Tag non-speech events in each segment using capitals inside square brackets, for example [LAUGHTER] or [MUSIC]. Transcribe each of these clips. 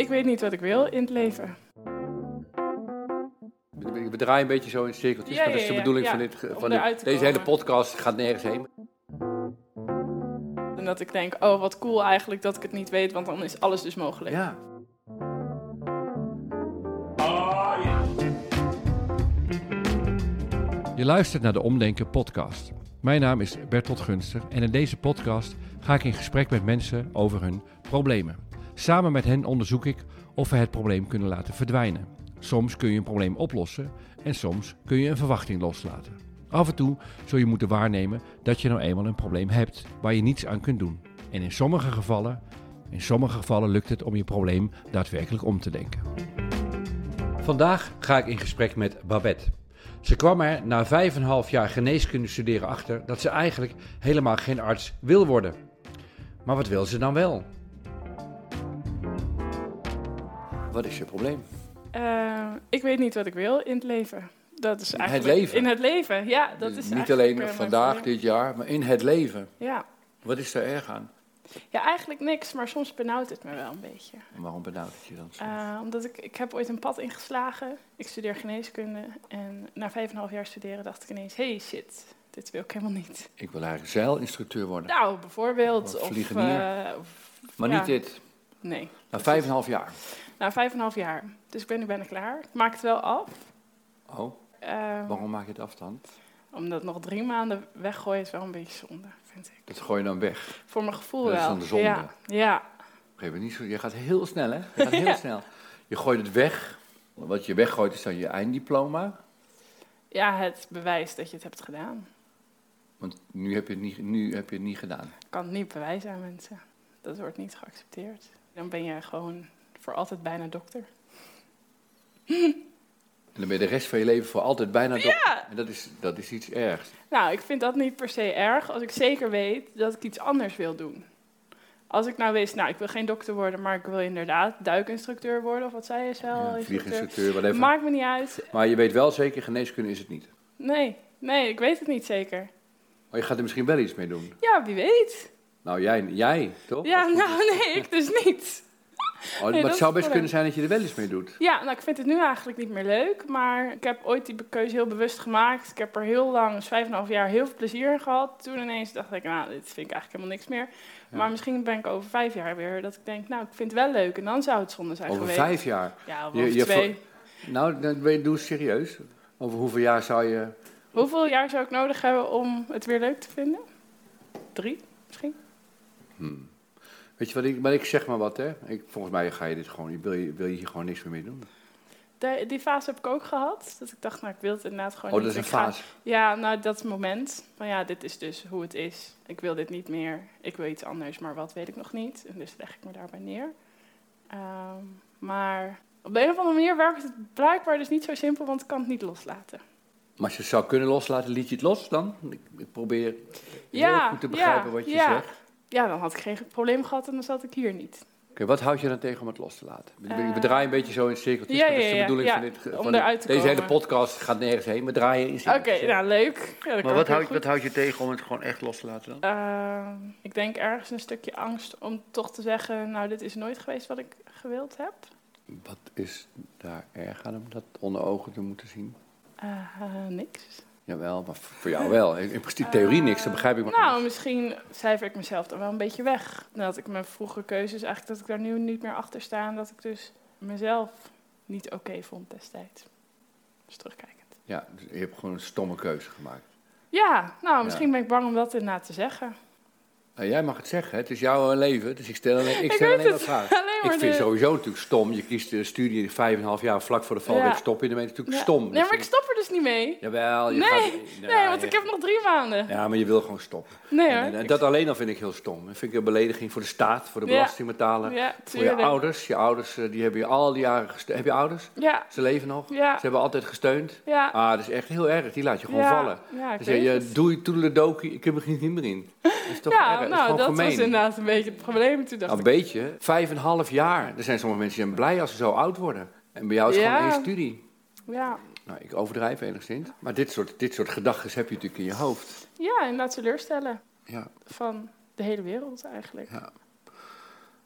Ik weet niet wat ik wil in het leven. We, draaien een beetje zo in cirkeltjes, Ja, maar dat is de bedoeling ja. van, dit, van dit- deze hele podcast gaat nergens heen. En dat ik denk, oh wat cool eigenlijk dat ik het niet weet, want dan is alles dus mogelijk. Ja. Je luistert naar de Omdenken podcast. Mijn naam is Bertolt Gunster en in deze podcast ga ik in gesprek met mensen over hun problemen. Samen met hen onderzoek ik of we het probleem kunnen laten verdwijnen. Soms kun je een probleem oplossen en soms kun je een verwachting loslaten. Af en toe zul je moeten waarnemen dat je nou eenmaal een probleem hebt waar je niets aan kunt doen. En in sommige gevallen, in sommige gevallen lukt het om je probleem daadwerkelijk om te denken. Vandaag ga ik in gesprek met Babette. Ze kwam er na vijf en een half jaar geneeskunde studeren achter dat ze eigenlijk helemaal geen arts wil worden. Maar wat wil ze dan wel? Wat is je probleem? Eh, ik weet niet wat ik wil in het leven. Dat is eigenlijk leven? In het leven, ja. Dat is Niet alleen vandaag, dit jaar, maar in het leven. Ja. Wat is er erg aan? ja, eigenlijk niks, maar soms benauwt het me wel een beetje. En waarom benauwt het je dan zo? Eh, omdat ik, ik heb ooit een pad ingeslagen. Ik studeer geneeskunde. En na vijf en half jaar studeren dacht ik ineens... hey, shit, dit wil ik helemaal niet. Ik wil eigenlijk zeilinstructeur worden. Nou, bijvoorbeeld. Of Of, vliegenier. eh, of- maar ja. niet dit. Nee. Na vijf en een half jaar. Na vijf en een half jaar. Dus ik ben nu bijna klaar. Ik maak het wel af. Oh, Eh, waarom maak je het af dan? omdat nog drie maanden weggooien is wel een beetje zonde, vind ik. Dat gooi je dan weg. Voor mijn gevoel Dat is wel. dan de zonde. Ja, ja. Niet zo. Je gaat heel snel, hè? Je gaat [LAUGHS] heel Ja. snel. Je gooit het weg. Wat je weggooit is dan je einddiploma. ja, het bewijst dat je het hebt gedaan. Want nu heb je het niet, nu heb je het niet gedaan. Ik kan het niet bewijzen aan mensen. Dat wordt niet geaccepteerd. Dan ben je gewoon voor altijd bijna dokter. En dan ben je de rest van je leven voor altijd bijna dokter. Ja. En dat is, dat is iets ergs. Nou, ik vind dat niet per se erg als ik zeker weet dat ik iets anders wil doen. Als ik nou wist, nou, ik wil geen dokter worden, maar ik wil inderdaad duikinstructeur worden, of wat zei je zelf? Ja, vlieginstructeur, whatever. Maakt me niet uit. maar je weet wel zeker, geneeskunde is het niet. Nee, nee, ik weet het niet zeker. Maar je gaat er misschien wel iets mee doen. Ja, wie weet. Nou, jij, jij toch? Ja, nou nee, ik dus niet. Oh, nee, maar het zou best kunnen zijn dat je er wel iets mee doet. Ja, nou, ik vind het nu eigenlijk niet meer leuk, maar ik heb ooit die keuze heel bewust gemaakt. Ik heb er heel lang, dus vijf en een half jaar, heel veel plezier in gehad. Toen ineens dacht ik, nou, dit vind ik eigenlijk helemaal niks meer. Ja. Maar misschien ben ik over vijf jaar weer dat ik denk, nou, ik vind het wel leuk. En dan zou het zonde zijn Over geweest. vijf jaar. Ja, Je- over je twee. Nou, dan ben je- doe eens serieus. Over hoeveel jaar zou je... Hoeveel jaar zou ik nodig hebben om het weer leuk te vinden? Drie, misschien? Hmm. Weet je wat ik, maar ik zeg maar wat, hè? Ik, volgens mij ga je dit gewoon, wil je, wil je hier gewoon niks meer mee doen. De- die fase heb ik ook gehad. Dat ik dacht, nou, ik wil het inderdaad gewoon Oh, niet. dat is een Ik ga- fase. Ja, nou, dat moment. Van ja, dit is dus hoe het is. Ik wil dit niet meer. Ik wil iets anders, maar wat weet ik nog niet. En dus leg ik me daarbij neer. Ehm, maar op de een of andere manier werkt het blijkbaar dus niet zo simpel, want ik kan het niet loslaten. Maar als je het zou kunnen loslaten, liet je het los dan? Ik, probeer Ja, heel goed te begrijpen ja, wat je ja. zegt. Ja, dan had ik geen probleem gehad en dan zat ik hier niet. Oké, wat houd je dan tegen om het los te laten? We, we Eh, draaien een beetje zo in cirkeltjes, ja, maar dat is ja, de ja, bedoeling ja, van, dit, van eruit te deze hele podcast gaat nergens heen. We draaien in Oké, cirkeltjes. nou leuk. Ja, maar wat houd, wat houd je tegen om het gewoon echt los te laten dan? Ehm, ik denk ergens een stukje angst om toch te zeggen, nou, dit is nooit geweest wat ik gewild heb. Wat is daar erg aan om dat onder ogen te moeten zien? Eh, niks. Jawel, maar voor jou wel. In in principe theorie niks, dat begrijp ik maar. Nou, misschien cijfer ik mezelf dan wel een beetje weg. Dat ik mijn vroege keuzes, eigenlijk dat ik daar nu niet meer achter sta. En dat ik dus mezelf niet oké vond destijds. Dus terugkijkend. Ja, dus je hebt gewoon een stomme keuze gemaakt. Ja, nou, misschien ben ik bang om dat inderdaad te zeggen. Nou, jij mag het zeggen, het is jouw leven, dus ik stel alleen, ik Ik stel weet alleen maar het. vragen. Alleen Ik vind de- sowieso natuurlijk stom. Je kiest de studie vijf en een half jaar vlak voor de valreep Ja. stoppen. Dan ben je natuurlijk Ja. stom. Nee, Dus maar ik stop er dus niet mee. Jawel, je Nee, gaat... Nee, want ik heb nog drie maanden. Ja, maar je wil gewoon stoppen. Nee En, hoor. en dat alleen al vind ik heel stom. Dat vind ik een belediging voor de staat, voor de belastingbetaler. Ja, Voor je ouders. Je ouders eh, die hebben je al die jaren gesteund. Heb je ouders? Ja, Ze leven nog. ja, Ze hebben altijd gesteund. ja. Ah, dat is echt heel erg. Die laat je gewoon vallen. Ja, ik zeg je, het. doei, toedeledokie, ik heb er niet meer in. Dat is toch Ja, erg? Nou, dat gemeen. was inderdaad een beetje het probleem. Toen dacht Nou, een ik, beetje. Vijf en een half jaar. Er zijn sommige mensen die zijn blij als ze zo oud worden. En bij jou is het Ja. gewoon één studie. ja. Nou, ik overdrijf enigszins. Maar dit soort, dit soort gedachten heb je natuurlijk in je hoofd. ja, inderdaad teleurstellen Ja, van de hele wereld eigenlijk. ja.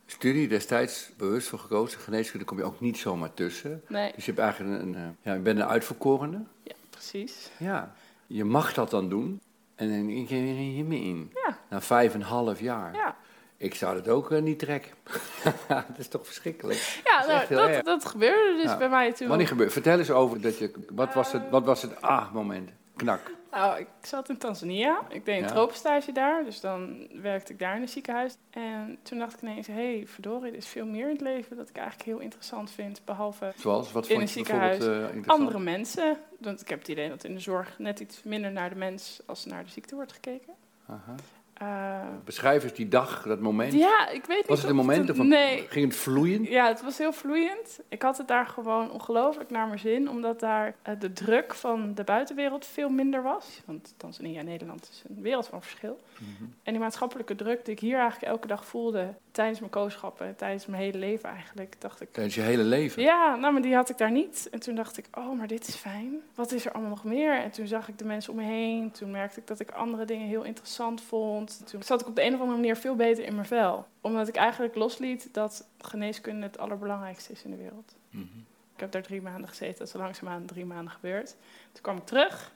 studie destijds bewust voor gekozen. Geneeskunde kom je ook niet zomaar tussen. Nee, Dus je hebt eigenlijk een, een eh, ja, je bent een uitverkorene. ja, precies. Ja, je mag dat dan doen. En dan ik er hier mee in. Ja, Na vijf en een half jaar. ja. Ik zou het ook eh, niet trekken. [LAUGHS] dat is toch verschrikkelijk. Ja, is nou, dat, dat gebeurde dus Ja. bij mij toen. Wanneer gebeurt? Vertel eens over dat je. Wat was het? Wat was het? Ah, moment. Knak. Nou, ik zat in Tanzania. Ik deed een Ja. tropenstage daar. Dus dan werkte ik daar in een ziekenhuis. En toen dacht ik ineens, hé, hey, verdorie, er is veel meer in het leven dat ik eigenlijk heel interessant vind. Behalve Zoals wat In een ziekenhuis. eh, andere mensen. Want ik heb het idee dat in de zorg net iets minder naar de mens als naar de ziekte wordt gekeken. Aha. Eh, Beschrijf eens die dag, dat moment. ja, ik weet niet was het een of moment? Of Nee, Ging het vloeien? Ja, het was heel vloeiend. Ik had het daar gewoon ongelooflijk naar mijn zin, omdat daar eh, de druk van de buitenwereld veel minder was. Want Tanzania en Nederland is een wereld van verschil. Mhm. En die maatschappelijke druk die ik hier eigenlijk elke dag voelde, tijdens mijn kooschappen, tijdens mijn hele leven eigenlijk, dacht ik... Tijdens je hele leven. Ja, nou, maar die had ik daar niet. En toen dacht ik, oh, maar dit is fijn. Wat is er allemaal nog meer? En toen zag ik de mensen om me heen. Toen merkte ik dat ik andere dingen heel interessant vond. Toen zat ik op de een of andere manier veel beter in mijn vel. Omdat ik eigenlijk losliet dat geneeskunde het allerbelangrijkste is in de wereld. Mhm. Ik heb daar drie maanden gezeten. Dat is langzaamaan drie maanden gebeurd. Toen kwam ik terug.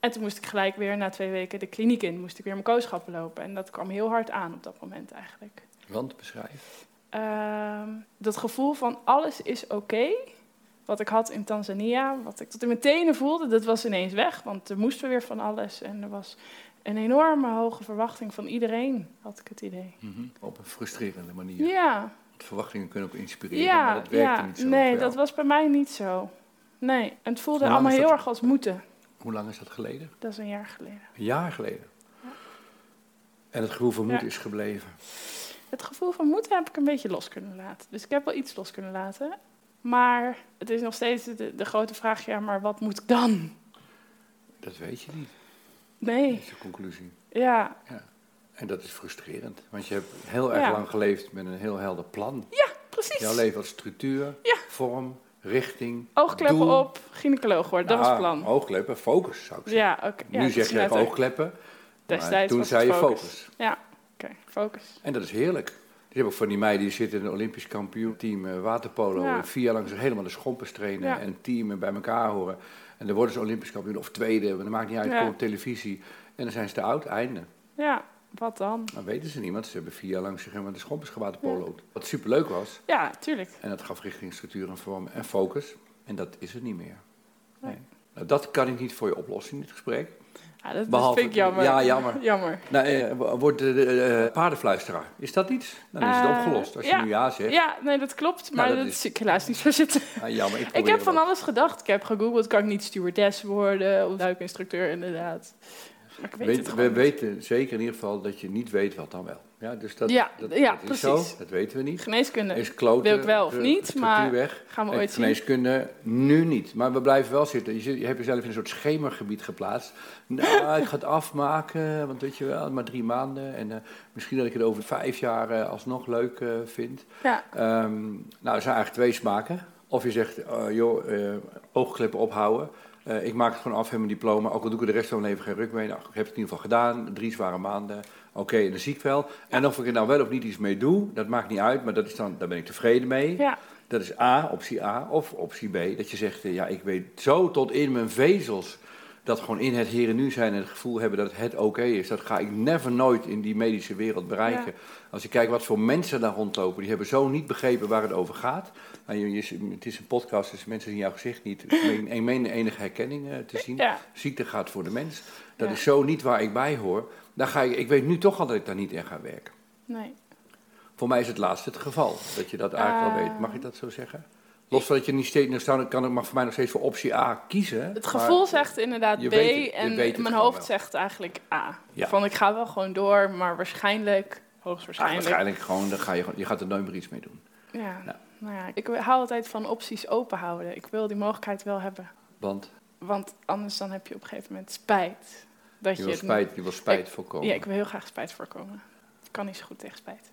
En toen moest ik gelijk weer na twee weken de kliniek in. Moest ik weer mijn kooschappen lopen. En dat kwam heel hard aan op dat moment eigenlijk. Want beschrijf. Ehm, dat gevoel van alles is oké. wat ik had in Tanzania, wat ik tot in mijn tenen voelde, dat was ineens weg. Want er moest weer van alles. En er was een enorme hoge verwachting van iedereen, had ik het idee. Mhm. Op een frustrerende manier. Ja, Want verwachtingen kunnen ook inspireren, ja, maar dat werkte ja. niet zo. Nee, dat was bij mij niet zo. Nee, en het voelde allemaal heel dat? erg als moeten. Hoe lang is dat geleden? Dat is een jaar geleden. Een jaar geleden. En het gevoel van moed Ja. is gebleven. Het gevoel van moeten heb ik een beetje los kunnen laten. Dus ik heb wel iets los kunnen laten. Maar het is nog steeds de, de grote vraag, ja, maar wat moet ik dan? Dat weet je niet. Nee, Dat is de conclusie. ja, En dat is frustrerend. Want je hebt heel erg Ja. lang geleefd met een heel helder plan. precies. Jouw leven had structuur, Ja. vorm, richting. Oogkleppen doel. op, gynaecoloog worden, dat was het Nou, plan. Oogkleppen, focus zou ik zeggen. Ja, oké. Ja, nu zeg je oogkleppen. Maar Destijds toen was zei je het focus. Ja, oké, focus. En dat is heerlijk. Je hebt ook van die meiden die zitten in een Olympisch kampioenteam eh, waterpolo. Ja. Vier jaar lang zich helemaal de schompers trainen. Ja. En teamen bij elkaar horen. En dan worden ze Olympisch kampioen of tweede. Maar dat maakt niet uit, Ja. op televisie. En dan zijn ze te oud, einde. Ja, wat dan? Dan weten ze niet, want ze hebben vier jaar lang zich helemaal de schompers gewaterpolo'd. Wat superleuk was. Ja, tuurlijk. En dat gaf richting, structuur en vorm en focus. En dat is het niet meer. Nee. Nee. Nou, dat kan ik niet voor je oplossen in dit gesprek. Ja, dat, Behalve- vind ik jammer. Ja, jammer. jammer. Nou, eh, wordt de, de, eh, paardenfluisteraar. Is dat iets? Dan is het Eh, opgelost. Als je ja. nu ja zegt. Ja, nee, dat klopt. Maar dat dat, is- zie ik helaas niet zo zitten. Ah, jammer, ik, [LAUGHS] Ik heb van alles gedacht. Ik heb gegoogeld, kan ik niet stewardess worden? Of duikinstructeur, inderdaad. Ik weet, Weet, we niet. weten zeker in ieder geval dat je niet weet wat dan wel. Ja, dus dat, Ja, dat, ja, dat is zo. precies. Dat weten we niet. Geneeskunde Is kloten, wil ik wel of niet, maar weg. gaan we En ooit zien. geneeskunde nu niet. Maar we blijven wel zitten. Je, zit, je hebt jezelf in een soort schemergebied geplaatst. Nou, ik ga het [LAUGHS] afmaken, want weet je wel, maar drie maanden. En eh, misschien dat ik het over vijf jaar eh, alsnog leuk eh, vind. Ja, Ehm, nou, er zijn eigenlijk twee smaken. Of je zegt, joh, oogkleppen ophouden. Eh, ik maak het gewoon af, heb mijn diploma. Ook al doe ik er de rest van mijn leven geen ruk mee. Nou, ik heb het in ieder geval gedaan. Drie zware maanden. Oké, en dan zie ik wel. En of ik er nou wel of niet iets mee doe, dat maakt niet uit. Maar dat is dan, daar ben ik tevreden mee. ja, Dat is A, optie A. Of optie B, dat je zegt, eh, ja, ik weet zo tot in mijn vezels... dat gewoon in het hier en nu zijn en het gevoel hebben dat het oké is. Dat ga ik never nooit in die medische wereld bereiken. Als je kijkt wat voor mensen daar rondlopen... die hebben zo niet begrepen waar het over gaat. Nou, je, je- het is een podcast, dus mensen zien jouw gezicht niet. Ik meen, enige herkenning eh, te zien. ja. Ziekte gaat voor de mens. Dat Ja. is zo niet waar ik bij hoor. Dan ga ik, ik weet nu toch al dat ik daar niet in ga werken. Nee. Voor mij is het laatste het geval, dat je dat eigenlijk Eh. weet. Mag ik dat zo zeggen? Los van dat je niet steeds, nou staan- kan ik mag voor mij nog steeds voor optie A kiezen. Het maar- gevoel zegt inderdaad B het- en mijn hoofd wel. zegt eigenlijk A. Ja. Van ik ga wel gewoon door, maar waarschijnlijk, Ah, hoogstwaarschijnlijk. waarschijnlijk gewoon, dan ga je, gewoon- je gaat er nooit meer iets mee doen. Ja. Ja. Nou ja, ik hou altijd van opties open houden. Ik wil die mogelijkheid wel hebben. Want Want anders dan heb je op een gegeven moment spijt. Dat je je wil spijt, je wil spijt Ik- voorkomen. Ja, ik wil heel graag spijt voorkomen. Ik kan niet zo goed tegen spijt.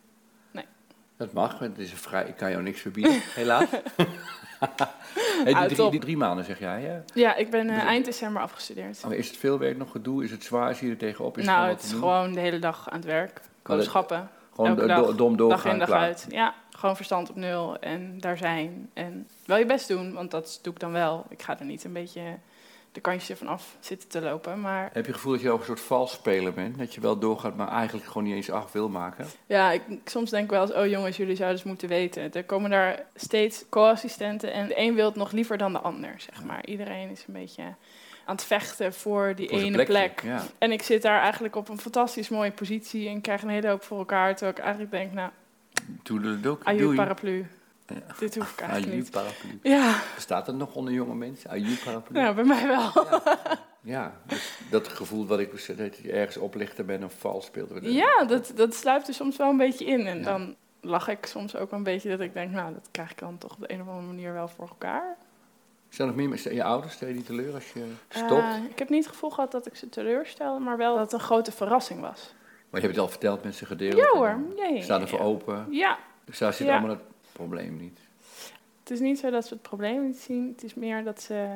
Dat mag, het is een vrij, ik kan jou niks verbieden, [LAUGHS] helaas. [LAUGHS] hey, die, drie, top. die drie maanden zeg jij, hè? Ja, ik ben eh, eind december afgestudeerd. Oh, is het veel werk nog gedoe? Is het zwaar? Zie je er tegenop? Is nou, het is gewoon de hele dag aan het werk. Kooschappen. Gewoon dag, do- dom doorgaan, dag in dag klaar. uit. Ja, gewoon verstand op nul en daar zijn. En wel je best doen, want dat doe ik dan wel. Ik ga er niet een beetje de kantjes ervan af zitten te lopen. Maar Heb je het gevoel dat je ook een soort vals speler bent? Dat je wel doorgaat, maar eigenlijk gewoon niet eens af wil maken? ja, ik, soms denk ik wel eens, oh jongens, jullie zouden eens moeten weten. Er komen daar steeds co-assistenten en de een wil het nog liever dan de ander, zeg maar. Iedereen is een beetje aan het vechten voor die Voor ene plekje, plek. Ja. En ik zit daar eigenlijk op een fantastisch mooie positie en krijg een hele hoop voor elkaar. Terwijl ik eigenlijk denk, nou, aju doei. paraplu. Ja. Dit hoef ik eigenlijk niet. paraplu. Ja, Bestaat dat nog onder jonge mensen? Aju paraplu? nou, bij mij wel. Ja, dus dat gevoel wat ik dat je ergens oplichter bent of vals speelt. Ja, dat, dat sluipt er soms wel een beetje in. En Ja. dan lach ik soms ook een beetje dat ik denk, nou, dat krijg ik dan toch op de een of andere manier wel voor elkaar. Zijn nog meer mensen? Je ouders, je die teleur als je Eh, stopt? ik heb niet het gevoel gehad dat ik ze teleurstelde, maar wel dat het een grote verrassing was. maar je hebt het al verteld, mensen gedeeld. Ja hoor, ja, ja, ja, Staan er voor ja. open. Ja, Dus daar zit Ja. allemaal probleem niet. het is niet zo dat ze het probleem niet zien. Het is meer dat ze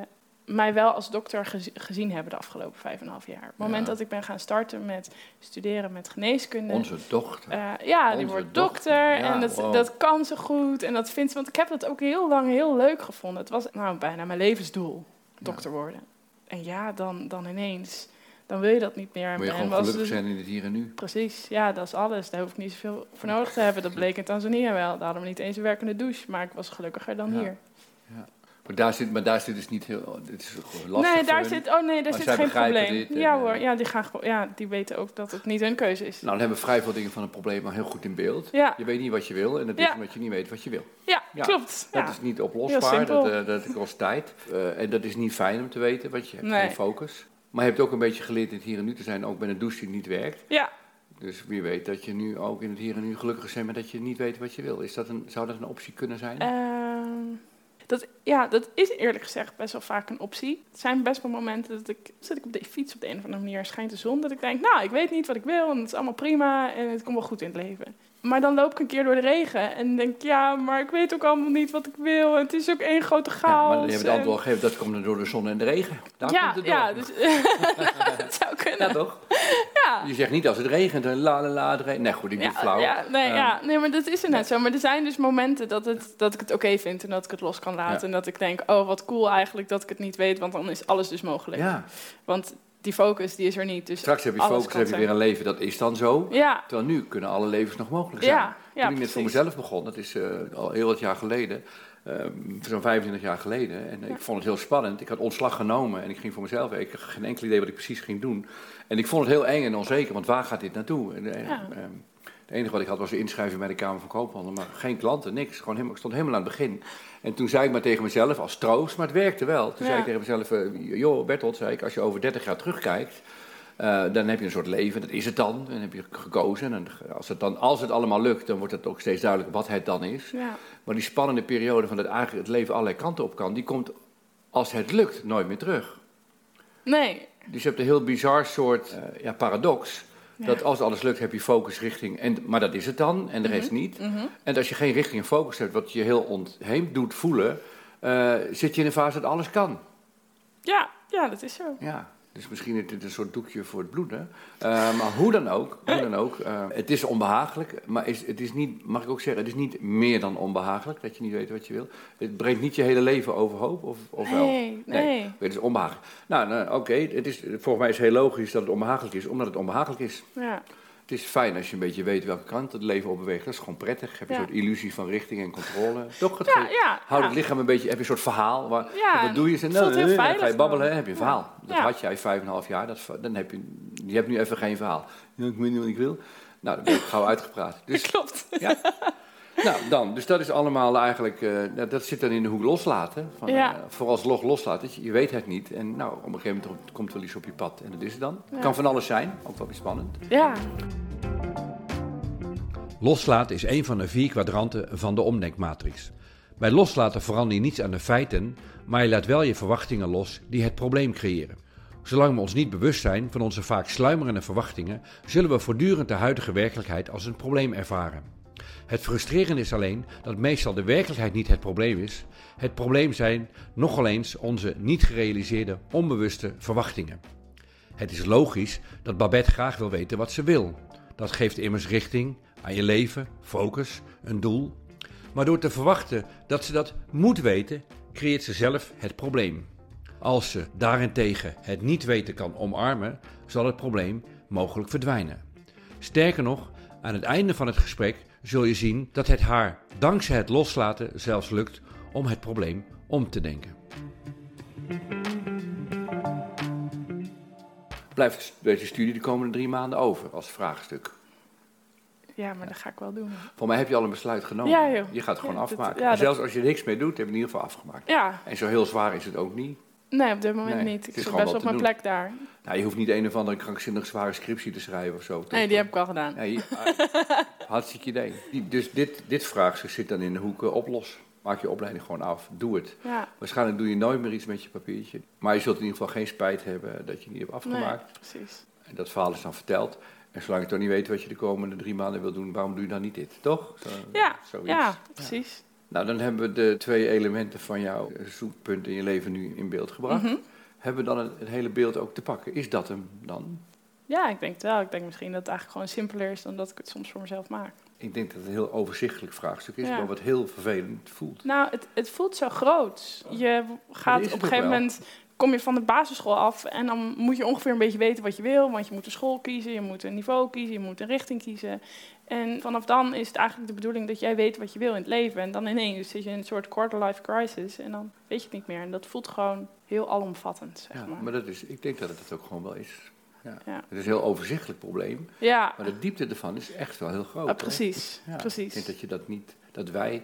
mij wel als dokter gezi- gezien hebben de afgelopen vijf en een half jaar. Op het moment Ja. dat ik ben gaan starten met studeren met geneeskunde. Onze dochter. Eh, ja, die wordt dokter Ja, en dat, wow. dat kan ze goed. En dat vindt ze, want ik heb dat ook heel lang heel leuk gevonden. Het was nou bijna mijn levensdoel, dokter worden. En ja, dan, dan ineens, dan wil je dat niet meer. Moet je gewoon gelukkig zijn in het hier en nu. Precies, ja, dat is alles. Daar hoef ik niet zoveel voor nodig te hebben. Dat bleek in Tanzania wel. Daar hadden we niet eens een werkende douche, maar ik was gelukkiger dan Ja. hier. Maar daar zit, maar daar zit dus niet heel... Dit is gewoon lastig nee, daar zit, oh nee, daar Maar zit geen probleem. en, ja eh, hoor, ja die, gaan, ja, die weten ook dat het niet hun keuze is. Nou, dan hebben we vrij veel dingen van een probleem al heel goed in beeld. Ja, Je weet niet wat je wil en dat is Ja. omdat je niet weet wat je wil. ja, ja, klopt. Dat Ja. is niet oplosbaar, dat, eh, dat kost tijd. Eh, en dat is niet fijn om te weten, want je hebt Nee. geen focus. Maar je hebt ook een beetje geleerd in het hier en nu te zijn, ook bij een douche die niet werkt. ja, Dus wie weet dat je nu ook in het hier en nu gelukkig bent, maar dat je niet weet wat je wil. Is dat een, zou dat een optie kunnen zijn? Ehm, dat, ja, dat is eerlijk gezegd best wel vaak een optie. Het zijn best wel momenten dat ik, zit ik op de fiets op de een of andere manier, schijnt de zon, dat ik denk, nou, ik weet niet wat ik wil en het is allemaal prima en het komt wel goed in het leven. Maar dan loop ik een keer door de regen en denk, ja, maar ik weet ook allemaal niet wat ik wil. En het is ook één grote ja, chaos. maar je hebt het antwoord gegeven, dat komt door de zon en de regen. Daar ja, komt het door. ja, dus, [LAUGHS] dat zou kunnen. Ja, toch? Ja. Je zegt niet als het regent, dan la la la, het regent. Nee, goed, ik Ja, flauw. ja, nee, Ehm, ja, nee, maar dat is er net zo. Maar er zijn dus momenten dat, het, dat ik het oké vind en dat ik het los kan laten. Ja. En dat ik denk, oh wat cool eigenlijk dat ik het niet weet, want dan is alles dus mogelijk. Ja, Want die focus die is er niet. Dus straks heb je focus, heb je weer een leven, dat is dan zo. Ja, Terwijl nu kunnen alle levens nog mogelijk zijn. ja, ja. Toen ik net voor mezelf begon, dat is eh, al heel wat jaar geleden, ehm, zo'n 25 jaar geleden. En ik vond het heel spannend. Ik had ontslag genomen en ik ging voor mezelf. Ik had geen enkel idee wat ik precies ging doen. En ik vond het heel eng en onzeker, want waar gaat dit naartoe? En, eh, ehm, het enige wat ik had was de inschrijving bij de Kamer van Koophandel, maar geen klanten, niks. Gewoon helemaal, ik stond helemaal aan het begin. En toen zei ik maar tegen mezelf, als troost, maar het werkte wel. Toen Ja. zei ik tegen mezelf, eh, joh Bertolt, zei ik, als je over 30 jaar terugkijkt, eh, dan heb je een soort leven, dat is het dan. En dan heb je gekozen. En als het, dan, als het allemaal lukt, dan wordt het ook steeds duidelijk wat het dan is. Ja, Maar die spannende periode van dat eigenlijk het leven allerlei kanten op kan, die komt als het lukt nooit meer terug. nee. Dus je hebt een heel bizar soort eh, ja, paradox. Ja. Dat als alles lukt, heb je focus richting. En, maar dat is het dan, en de rest niet. Mhm. En als je geen richting en focus hebt, wat je heel ontheemd doet voelen, eh, zit je in een fase dat alles kan. ja, ja, dat is zo. Ja, dus misschien is dit een soort doekje voor het bloeden. Eh, maar hoe dan ook, hoe dan ook eh, het is onbehagelijk, maar is, het is niet, mag ik ook zeggen, het is niet meer dan onbehagelijk dat je niet weet wat je wil. Het brengt niet je hele leven overhoop, of, of wel? Nee, nee. Het is onbehagelijk. Nou, nou, oké, het is volgens mij is het heel logisch dat het onbehagelijk is, omdat het onbehagelijk is. Ja, Het is fijn als je een beetje weet welke kant het leven op beweegt. Dat is gewoon prettig. Heb je Ja. een soort illusie van richting en controle. Toch het ja. Houd het lichaam een beetje, heb je een soort verhaal. Waar, Ja, wat doe je? Ze, heel dan ga je babbelen, dan. heb je een verhaal. Dat had jij vijf en een half jaar. Dat, dan heb je, je hebt nu even geen verhaal. Ik weet niet wat ik wil. Nou, dan ben ik gauw uitgepraat. [LAUGHS] Dus, Klopt. ja. Nou, dan. Dus dat is allemaal eigenlijk, eh, dat- dat zit dan in de hoek loslaten. Van, Ja. eh, vooralsnog loslaten. Je, je weet het niet. En nou, op een gegeven moment komt wel iets op je pad. En dat is het dan. Ja. Kan van alles zijn. Ook wel weer spannend. Ja, Loslaten is een van de vier kwadranten van de omdenkmatrix. Bij loslaten verander je niets aan de feiten, maar je laat wel je verwachtingen los die het probleem creëren. Zolang we ons niet bewust zijn van onze vaak sluimerende verwachtingen, zullen we voortdurend de huidige werkelijkheid als een probleem ervaren. Het frustrerende is alleen dat meestal de werkelijkheid niet het probleem is. Het probleem zijn nogal eens onze niet gerealiseerde onbewuste verwachtingen. Het is logisch dat Babette graag wil weten wat ze wil. Dat geeft immers richting aan je leven, focus, een doel. Maar door te verwachten dat ze dat moet weten, creëert ze zelf het probleem. Als ze daarentegen het niet weten kan omarmen, zal het probleem mogelijk verdwijnen. Sterker nog, aan het einde van het gesprek zul je zien dat het haar dankzij het loslaten zelfs lukt om het probleem om te denken. Blijft deze studie de komende drie maanden over als vraagstuk? Ja, maar dat ga ik wel doen. Voor mij heb je al een besluit genomen. Ja, joh. Je gaat het gewoon Ja, dat- afmaken. ja, Zelfs als je niks meer doet, heb je in ieder geval afgemaakt. Ja, En zo heel zwaar is het ook niet. Nee, op dit moment Nee, niet. Ik zit best op mijn doen. plek daar. Nou, je hoeft niet een of andere krankzinnig zware scriptie te schrijven of zo. toch? Nee, die heb ik al gedaan. Nee, [LAUGHS] hartstikke idee. Dus dit, dit vraagstuk zit dan in de hoek eh, oplos. Maak je opleiding gewoon af. Doe het. Ja, Waarschijnlijk doe je nooit meer iets met je papiertje. Maar je zult in ieder geval geen spijt hebben dat je niet hebt nee, afgemaakt. precies. En dat verhaal is dan verteld. En zolang je toch niet weet wat je de komende drie maanden wil doen, waarom doe je dan niet dit? Toch? Zo, Ja, zoiets. ja, precies. Nou, dan hebben we de twee elementen van jouw zoekpunt in je leven nu in beeld gebracht. Mhm. Hebben we dan het, het hele beeld ook te pakken? Is dat hem dan? Ja, ik denk het wel. Ik denk misschien dat het eigenlijk gewoon simpeler is dan dat ik het soms voor mezelf maak. Ik denk dat het een heel overzichtelijk vraagstuk is, Ja. maar wat heel vervelend voelt. Nou, het, het voelt zo groot. Je gaat op een gegeven wel. moment kom je van de basisschool af en dan moet je ongeveer een beetje weten wat je wil. Want je moet een school kiezen, je moet een niveau kiezen, je moet een richting kiezen. En vanaf dan is het eigenlijk de bedoeling dat jij weet wat je wil in het leven. En dan ineens zit je in een soort quarter-life crisis en dan weet je het niet meer. En dat voelt gewoon heel alomvattend, zeg Ja, maar. maar dat is, ik denk dat het dat ook gewoon wel is. Ja. Ja. Het is een heel overzichtelijk probleem, Ja, maar de diepte ervan is echt wel heel groot. ah, hoor. precies. Ja, Ik precies. denk dat je dat niet, dat wij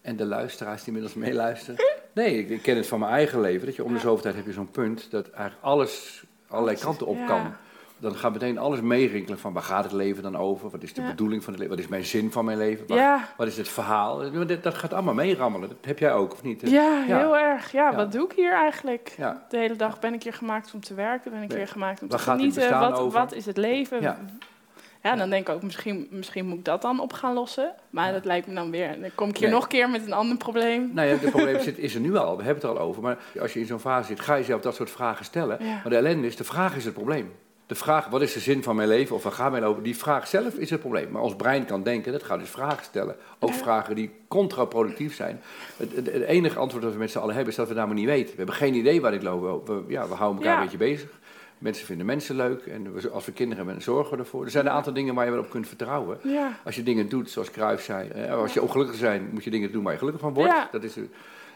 en de luisteraars die inmiddels meeluisteren. [LAUGHS] Nee, ik, ik ken het van mijn eigen leven. Dat je om de Ja. zoveel tijd heb je zo'n punt dat eigenlijk alles allerlei kanten op Ja. kan. Dan gaat meteen alles meerinkelen van waar gaat het leven dan over? Wat is de Ja. bedoeling van het leven? Wat is mijn zin van mijn leven? Ja, Wat is het verhaal? Dat, gaat allemaal meerammelen. Dat heb jij ook, of niet? ja, Ja. heel erg. Ja, wat doe ik hier eigenlijk? De hele dag ben ik hier gemaakt om te werken, ben ik Nee. hier gemaakt om te Waar gaat dit genieten. Wat, over? wat is het leven? Ja. Dan denk ik ook, misschien, misschien moet ik dat dan op gaan lossen. Maar dat lijkt me dan weer. Dan kom ik hier Nee. nog een keer met een ander probleem. Nou ja, het [LAUGHS] probleem zit, is er nu al. We hebben het er al over. Maar als je in zo'n fase zit, ga je zelf dat soort vragen stellen. Ja. Maar de ellende is, de vraag is het probleem. De vraag, wat is de zin van mijn leven of waar gaat mijn over? Die vraag zelf is het probleem. Maar ons brein kan denken, dat gaat dus vragen stellen. Ook vragen die contraproductief zijn. Het, het, het enige antwoord dat we met z'n allen hebben, is dat we namelijk niet weten. We hebben geen idee waar dit loopt. We, ja, we houden elkaar Ja. een beetje bezig. Mensen vinden mensen leuk. En we- als we kinderen hebben, zorgen we ervoor. Er zijn een aantal dingen waar je wel op kunt vertrouwen. Ja, Als je dingen doet, zoals Cruijff zei, als je ongelukkig bent, moet je dingen doen waar je gelukkig van wordt. Ja. Dat is.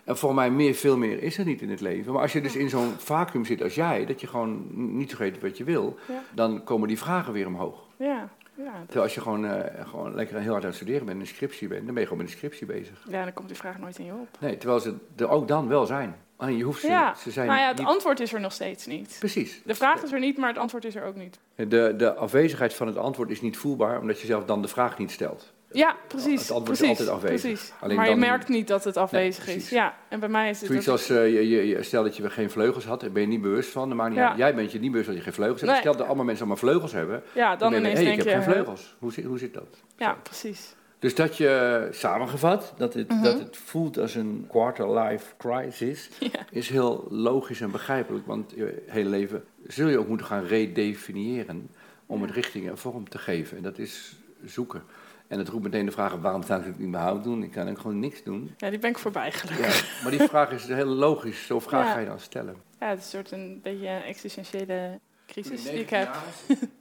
En voor mij meer, veel meer is er niet in het leven. Maar als je dus in zo'n vacuüm zit als jij, dat je gewoon niet zo weet wat je wil, Ja. dan komen die vragen weer omhoog. ja, ja. Terwijl als je gewoon, eh, gewoon lekker heel hard aan het studeren bent, een scriptie bent, dan ben je gewoon met een scriptie bezig. Ja, dan komt die vraag nooit in je op. Nee, terwijl ze er ook dan wel zijn. Alleen je hoeft ze, Ja, ze zijn nou ja, het niet... antwoord is er nog steeds niet. Precies. De vraag is er niet, maar het antwoord is er ook niet. De, de afwezigheid van het antwoord is niet voelbaar, omdat je zelf dan de vraag niet stelt. Ja, precies. Het antwoord is altijd afwezig. Precies. Alleen maar je dan- merkt niet dat het afwezig is. Ja, en bij mij is het... Zoiets als, eh, je, je, je- stel dat je geen vleugels had, daar ben je niet bewust van. Dan maakt niet Ja. uit. Jij bent je niet bewust dat je geen vleugels hebt. Nee. Stel dat allemaal mensen allemaal vleugels hebben. ja, dan ben je, ineens hey, denk ik je... heb geen hè? vleugels. Hoe, zit- hoe zit dat? Ja, precies. Dus dat je, samengevat, dat het, Mhm. dat het voelt als een quarter-life crisis, [LAUGHS] Ja. is heel logisch en begrijpelijk. Want je hele leven zul je ook moeten gaan redefiniëren om het richting en vorm te geven. En dat is zoeken. En het roept meteen de vraag, waarom zou ik het überhaupt doen? Ik kan ook gewoon niks doen. Ja, die ben ik voorbij gelukkig. Ja, maar die vraag is heel logisch. Zo'n [LAUGHS] vraag Ja. ga je dan stellen. Ja, het is een soort een beetje een existentiële crisis die ik heb.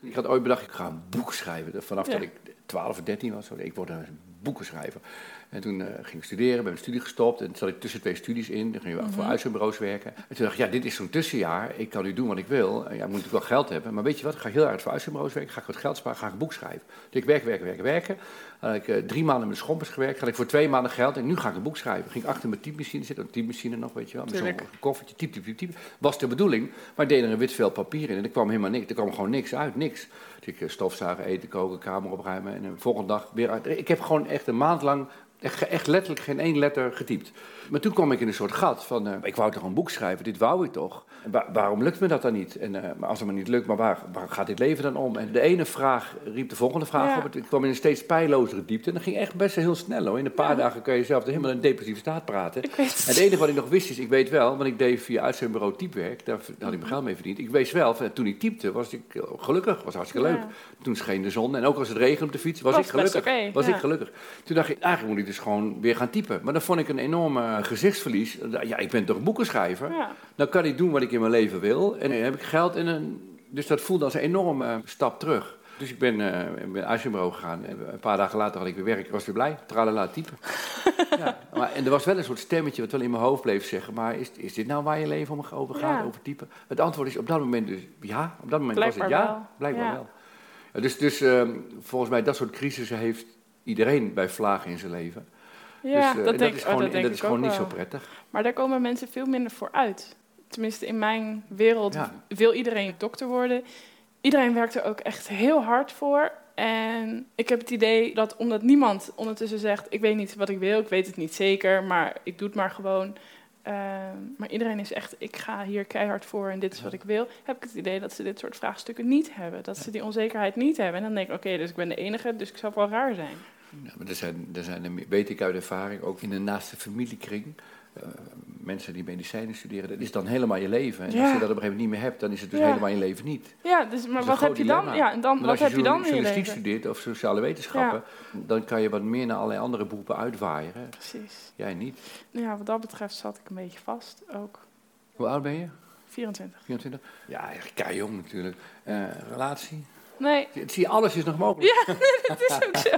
Ik had ooit bedacht, ik ga een boek schrijven. Vanaf Ja. dat ik 12 of 13 was, ik word een boekenschrijver. En toen eh, ging ik studeren, ben mijn studie gestopt. En toen zat ik tussen twee studies in. Dan ging ik Mhm. voor uitzendbureaus werken. En toen dacht ik, ja, dit is zo'n tussenjaar. Ik kan nu doen wat ik wil. En ja, moet natuurlijk wel geld hebben. Maar weet je wat, ik ga heel hard voor uitzendbureaus werken. Ga ik wat geld sparen, ga ik een boek schrijven. Dus ik werk, werken, werken, werken. Had ik eh, drie maanden met schompers gewerkt. Had ik voor twee maanden geld. En nu ga ik een boek schrijven. Ging ik achter mijn typemachine zitten. Een typemachine nog, weet je wel. Met zo'n koffertje, typ, typ, typ, typ. Was de bedoeling. Maar ik deed er een wit vel papier in. En er kwam helemaal niks. Er kwam gewoon niks uit, niks. Ik eh, stofzuigen, eten, koken, kamer opruimen. En de volgende dag weer uit. Ik heb gewoon echt een maand lang Echt, echt letterlijk geen één letter getypt. Maar toen kwam ik in een soort gat van, eh, ik wou toch een boek schrijven, dit wou ik toch. Wa- waarom lukt me dat dan niet? En, eh, maar als het me niet lukt, maar waar, waar gaat dit leven dan om? En de ene vraag riep de volgende vraag Ja. op. Ik kwam in een steeds pijlozere diepte. En dat ging echt best wel heel snel hoor. In een paar Ja. dagen kun je zelf helemaal in een depressieve staat praten. Ik weet het. En het enige wat ik nog wist is, ik weet wel, want ik deed via uitzendbureau typewerk, daar had ik mijn geld mee verdiend. Ik wist wel, van, toen ik typte was ik eh, gelukkig, was hartstikke leuk. Toen scheen de zon en ook als het regende op de fiets, was, Was ik gelukkig. was ik gelukkig. Toen dacht ik, eigenlijk moet ik dus gewoon weer gaan typen. Maar dan vond ik een enorme gezichtsverlies. Ja, ik ben toch boekenschrijver? Ja. Dan kan ik doen wat ik in mijn leven wil. En dan heb ik geld en een... Dus dat voelde als een enorme stap terug. Dus ik ben uh, bij uitzendbureau gegaan. En een paar dagen later had ik weer werk. Ik was weer blij. Tralala, typen. [LAUGHS] ja, maar, en er was wel een soort stemmetje wat wel in mijn hoofd bleef zeggen. Maar is, is dit nou waar je leven om over gaat, Ja. over typen? Het antwoord is op dat moment dus ja. Op dat moment was het ja. wel. Blijkbaar Ja. wel. Ja, dus dus ehm, volgens mij dat soort crisissen heeft iedereen bij vlagen in zijn leven. Ja, dus, eh, dat en denk, is oh, gewoon, dat en denk dat is gewoon niet zo prettig. Maar daar komen mensen veel minder voor uit. Tenminste, in mijn wereld Ja. wil iedereen dokter worden. Iedereen werkt er ook echt heel hard voor. En ik heb het idee dat omdat niemand ondertussen zegt... ik weet niet wat ik wil, ik weet het niet zeker... maar ik doe het maar gewoon. Ehm, maar iedereen is echt, ik ga hier keihard voor en dit is wat ik wil. Heb ik het idee dat ze dit soort vraagstukken niet hebben. Dat ze die onzekerheid niet hebben. En dan denk ik, oké, dus ik ben de enige, dus ik zal wel raar zijn. Ja, maar er zijn, er zijn, weet ik uit ervaring, ook in de naaste familiekring, eh, mensen die medicijnen studeren, dat is dan helemaal je leven. En als Ja. je dat op een gegeven moment niet meer hebt, dan is het dus Ja. helemaal je leven niet. Ja, dus, maar wat heb je dan? Ja, en dan, Maar wat als heb je dan in je journalistiek studeert of sociale wetenschappen, dan kan je wat meer naar allerlei andere beroepen uitwaaien. Precies. Jij niet. Ja, wat dat betreft zat ik een beetje vast ook. Hoe oud ben je? 24. 24? Ja, kei jong natuurlijk. Eh, relatie? Nee, Het zie alles is nog mogelijk. [LAUGHS] dat is ook zo.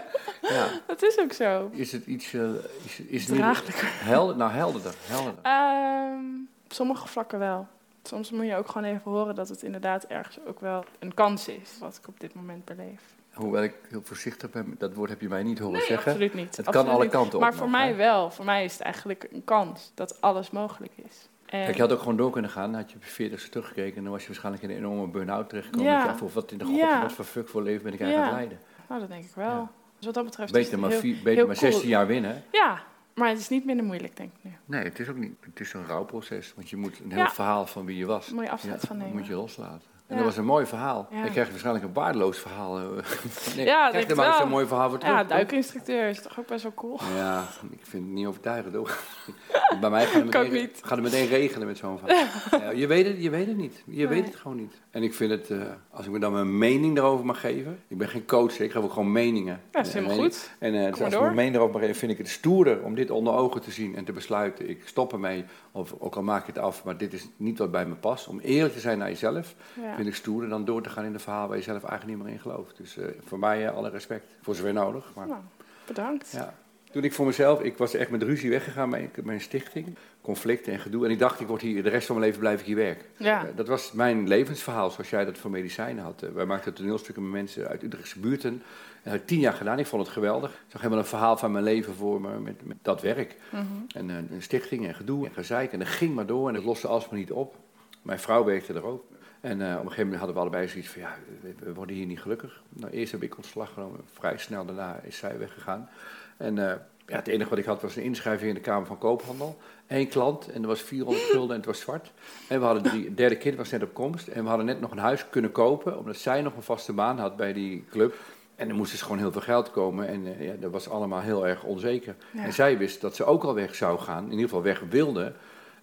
Ja. Is ook zo. Is het iets, eh, is, is Draaglijker. Helder, nou helderder, helderder. Ehm, op sommige vlakken wel. Soms moet je ook gewoon even horen dat het inderdaad ergens ook wel een kans is. Wat ik op dit moment beleef. Hoewel ik heel voorzichtig ben, dat woord heb je mij niet horen Nee, zeggen. absoluut niet. Het absoluut kan alle kanten op. Maar nog, voor hè? mij wel. Voor mij is het eigenlijk een kans dat alles mogelijk is. En Kijk, je had ook gewoon door kunnen gaan. Dan had je op je 40 teruggekeken en dan was je waarschijnlijk in een enorme burn-out terechtgekomen. Ja. Voor wat in de god, Ja. wat voor fuck voor leven ben ik eigenlijk Ja. aan het leiden. Nou, dat denk ik wel. Ja. Dus wat dat betreft is Beter het maar, heel... vier, beter heel maar cool. 16 jaar winnen. Ja, maar het is niet minder moeilijk, denk ik nu. Nee, het is ook niet. Het is een rouwproces. Want je moet een heel Ja. verhaal van wie je was. Moet je afscheid Ja, van nemen. moet je loslaten. En dat was een mooi verhaal. Ik krijg waarschijnlijk een waardeloos verhaal. eh. [LAUGHS] Nee, Ja, krijg er maar zo'n mooi verhaal voor terug. Ja, duikinstructeur is toch ook best wel cool. Ja, ik vind het niet overtuigend hoor. [LAUGHS] Bij mij gaat het meteen, niet. gaat het meteen regelen met zo'n verhaal. [LAUGHS] Ja, je, weet het, je weet het niet. Je Nee. weet het gewoon niet. En ik vind het, eh, als ik me dan mijn mening erover mag geven. Ik ben geen coach, ik geef ook gewoon meningen. Ja, dat is helemaal eh, goed. En dus als ik mijn mening erover mag geven, vind ik het stoerder om dit onder ogen te zien en te besluiten. Ik stop ermee, of ook al maak ik het af, maar dit is niet wat bij me past. Om eerlijk te zijn naar jezelf, Ja. Vind ik stoerder dan door te gaan in een verhaal waar je zelf eigenlijk niet meer in gelooft. Dus eh, voor mij eh, alle respect, voor zover nodig. Maar, Nou, bedankt. ja. Toen ik voor mezelf, ik was echt met ruzie weggegaan bij mijn stichting, conflicten en gedoe. En ik dacht, ik word hier, de rest van mijn leven blijf ik hier werken. Ja. Eh, dat was mijn levensverhaal, zoals jij dat voor medicijnen had. Wij maakten toneelstukken met mensen uit Utrechtse buurten. En dat heb ik tien jaar gedaan, ik vond het geweldig. Ik zag helemaal een verhaal van mijn leven voor me met, met dat werk. Mhm. En een stichting en gedoe en gezeik. En dat ging maar door en het loste alsmaar niet op. Mijn vrouw werkte er ook. En eh, op een gegeven moment hadden we allebei zoiets van, ja, we, worden hier niet gelukkig. Nou, eerst heb ik ontslag genomen, vrij snel daarna is zij weggegaan. En eh, ja, het enige wat ik had was een inschrijving in de Kamer van Koophandel. Eén klant en er was 400 [LAUGHS] gulden en het was zwart. En we hadden drie, het derde kind was net op komst. En we hadden net nog een huis kunnen kopen, omdat zij nog een vaste baan had bij die club. En er moest dus gewoon heel veel geld komen en eh, ja, dat was allemaal heel erg onzeker. Ja. En zij wist dat ze ook al weg zou gaan, in ieder geval weg wilde.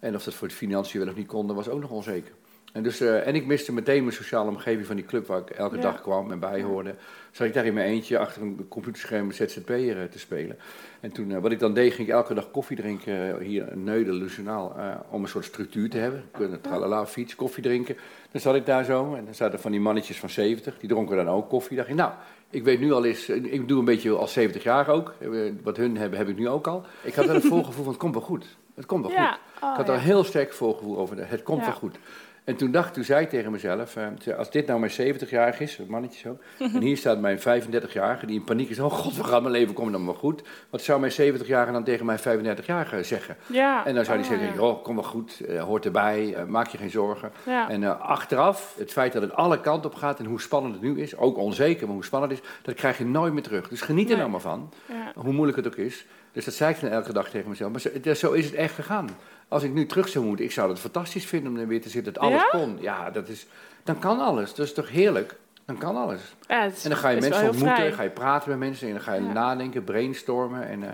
En of dat voor de financiën wel of niet kon, dat was ook nog onzeker. En, dus, eh, en ik miste meteen mijn sociale omgeving van die club waar ik elke Ja. dag kwam en bijhoorde. Zat ik daar in mijn eentje achter een computerscherm met ZZP'er eh, te spelen. En toen, eh, wat ik dan deed, ging ik elke dag koffie drinken hier in Neuden, Lucenaal, eh, om een soort structuur te hebben. Kunnen tralala, fiets, koffie drinken. Dan zat ik daar zo en dan zaten van die mannetjes van 70, die dronken dan ook koffie. dacht ik, nou, ik weet nu al eens, ik doe een beetje als 70 jaar ook. Wat hun hebben, heb ik nu ook al. Ik had wel een [LAUGHS] voorgevoel van, het komt wel goed. Het komt wel goed. Oh, Ik had ja. er een heel sterk voorgevoel over. Het komt wel goed. En toen dacht, toen zei ik tegen mezelf, eh, als dit nou mijn 70-jarige is, een mannetje zo, [LAUGHS] en hier staat mijn 35-jarige die in paniek is, oh god, we gaan mijn leven komen dan wel goed. Wat zou mijn 70-jarige dan tegen mijn 35-jarige zeggen? Ja. En dan zou hij Oh, zeggen, ja. oh, kom wel goed, eh, hoort erbij, eh, maak je geen zorgen. Ja. En achteraf, het feit dat het alle kanten op gaat en hoe spannend het nu is, ook onzeker, maar hoe spannend het is, dat krijg je nooit meer terug. Dus geniet er Nee. nou maar van, hoe moeilijk het ook is. Dus dat zei ik dan elke dag tegen mezelf. Maar zo is het echt gegaan. Als ik nu terug zou moeten, ik zou het fantastisch vinden om er weer te zitten. Dat alles Ja? kon. Ja, dat is, dan kan alles. Dat is toch heerlijk? Dan kan alles. Ja, is- En dan ga je mensen ontmoeten, ga je praten met mensen en dan ga je Ja. nadenken, brainstormen. En, eh,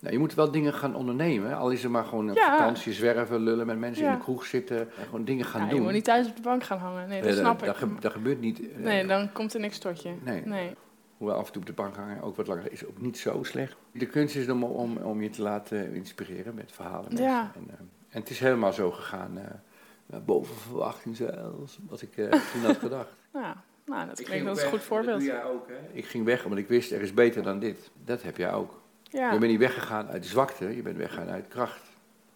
nou, je moet wel dingen gaan ondernemen. Al is het maar gewoon Ja. vakantie, zwerven, lullen met mensen in de kroeg zitten. En gewoon dingen gaan Ja, je doen. moet niet thuis op de bank gaan hangen. Nee, dat snap dat, ik. dat gebeurt niet. Nee, dan komt er niks tot je. Nee. nee. Hoewel af en toe op de bank hangen ook wat langer is ook niet zo slecht. De kunst is om, om, om je te laten inspireren met verhalen. Ja. En, eh, en het is helemaal zo gegaan. eh, nou, boven verwachting zelfs, wat ik eh, toen had gedacht. [LAUGHS] Ja, nou, dat klinkt als een goed voorbeeld. Dat doe jij ook, hè? Ik ging weg omdat ik wist, er is beter dan dit. Dat heb jij ook. Ja, Je bent niet weggegaan uit zwakte, je bent weggegaan uit kracht.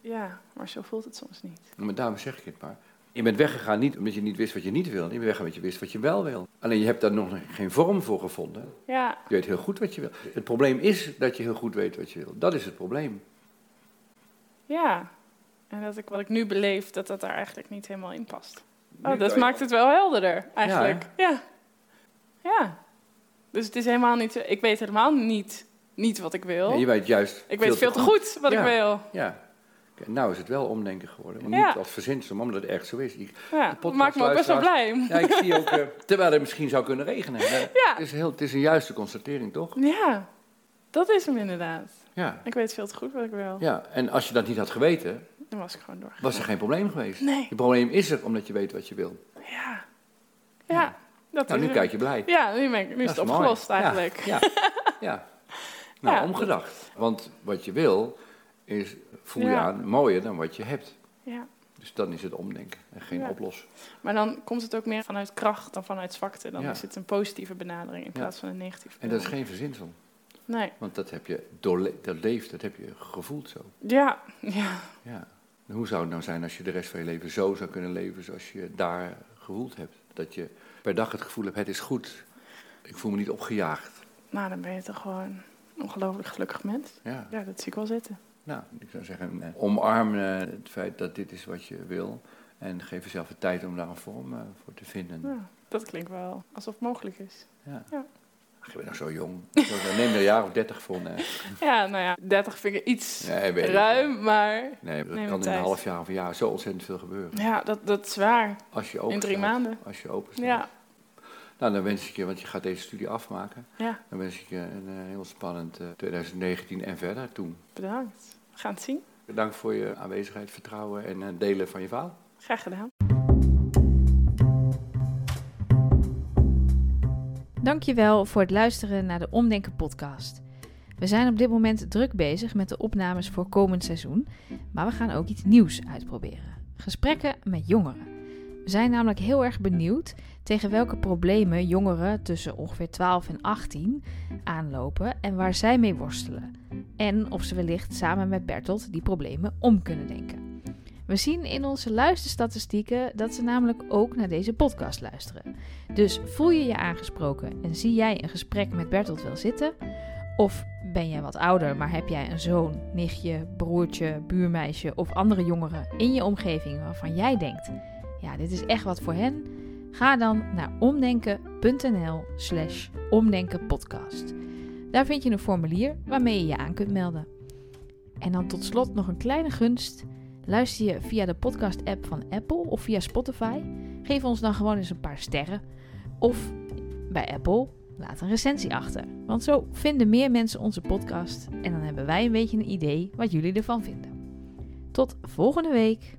ja, maar zo voelt het soms niet. Maar daarom zeg ik het maar. Je bent weggegaan niet omdat je niet wist wat je niet wil. Je bent weggegaan omdat je wist wat je wel wil. Alleen je hebt daar nog geen vorm voor gevonden. Ja, Je weet heel goed wat je wil. Het probleem is dat je heel goed weet wat je wil. Dat is het probleem. ja. En dat ik wat ik nu beleef, dat dat daar eigenlijk niet helemaal in past. Oh, dat maakt het wel helderder, eigenlijk. Ja, ja. Dus het is helemaal niet... Ik weet helemaal niet, niet wat ik wil. Je weet juist. ik weet veel te goed wat Ja. ik wil. Ja. Nou is het wel omdenken geworden. Maar Ja. niet als verzinsel, maar omdat het echt zo is. Ik- Ja, dat maakt me ook best wel blij. Ja, ik zie ook, eh, terwijl het misschien zou kunnen regenen. Ja. Het, is heel, het is een juiste constatering, toch? Ja, dat is hem inderdaad. Ja. Ik weet veel te goed wat ik wil. ja. En als je dat niet had geweten, Dan was ik gewoon doorgegaan. was er geen probleem geweest. Nee. Het probleem is er omdat je weet wat je wil. Ja. Ja. Dat Nou, nu kijk je blij. Ja, nu, ben ik, nu is het opgelost eigenlijk. Ja. ja. [LAUGHS] Nou, Ja. omgedacht. Want wat je wil, is, voel je Ja. aan, mooier dan wat je hebt. Ja. Dus dan is het omdenken en geen Ja. oplossen. Maar dan komt het ook meer vanuit kracht dan vanuit zwakte. Dan Ja. is het een positieve benadering in plaats van een negatieve En dat is benadering. geen verzinsel. Nee. Want dat heb je doorle- dat leeft, dat heb je gevoeld zo. Ja, ja. Ja. En Hoe zou het nou zijn als je de rest van je leven zo zou kunnen leven zoals je daar gevoeld hebt? Dat je per dag het gevoel hebt, het is goed. Ik voel me niet opgejaagd. Nou, dan ben je toch gewoon een ongelooflijk gelukkig mens. Ja. Ja, dat zie ik wel zitten. Nou, ik zou zeggen, eh, omarm eh, het feit dat dit is wat je wil. En geef jezelf de tijd om daar een vorm eh, voor te vinden. Ja, dat klinkt wel alsof het mogelijk is. Ja. Ja. Ach, je bent nog zo jong. Neem er een jaar of dertig voor. Nee, Ja, nou ja, 30 vind ik iets nee ruim, maar Nee, dat kan in een half jaar of een jaar zo ontzettend veel gebeuren. ja, dat, dat is waar. Als je open In drie staat. maanden. Als je open staat. Ja, Nou, dan wens ik je, want je gaat deze studie afmaken. ja, Dan wens ik je een eh, heel spannend eh, 2019 en verder toen. bedankt. We gaan het zien. Bedankt voor je aanwezigheid, vertrouwen en eh, delen van je verhaal. Graag gedaan. Dankjewel voor het luisteren naar de Omdenken podcast. We zijn op dit moment druk bezig met de opnames voor komend seizoen, maar we gaan ook iets nieuws uitproberen. Gesprekken met jongeren. We zijn namelijk heel erg benieuwd tegen welke problemen jongeren tussen ongeveer 12 en 18 aanlopen en waar zij mee worstelen. En of ze wellicht samen met Bertolt die problemen om kunnen denken. We zien in onze luisterstatistieken dat ze namelijk ook naar deze podcast luisteren. Dus voel je je aangesproken en zie jij een gesprek met Bertolt wel zitten? Of ben jij wat ouder, maar heb jij een zoon, nichtje, broertje, buurmeisje of andere jongeren in je omgeving waarvan jij denkt: ja, dit is echt wat voor hen? Ga dan naar omdenken.nl/slash omdenkenpodcast. Daar vind je een formulier waarmee je je aan kunt melden. En dan tot slot nog een kleine gunst. Luister je via de podcast-app van Apple of via Spotify? Geef ons dan gewoon eens een paar sterren. Of bij Apple, laat een recensie achter. Want zo vinden meer mensen onze podcast en dan hebben wij een beetje een idee wat jullie ervan vinden. Tot volgende week.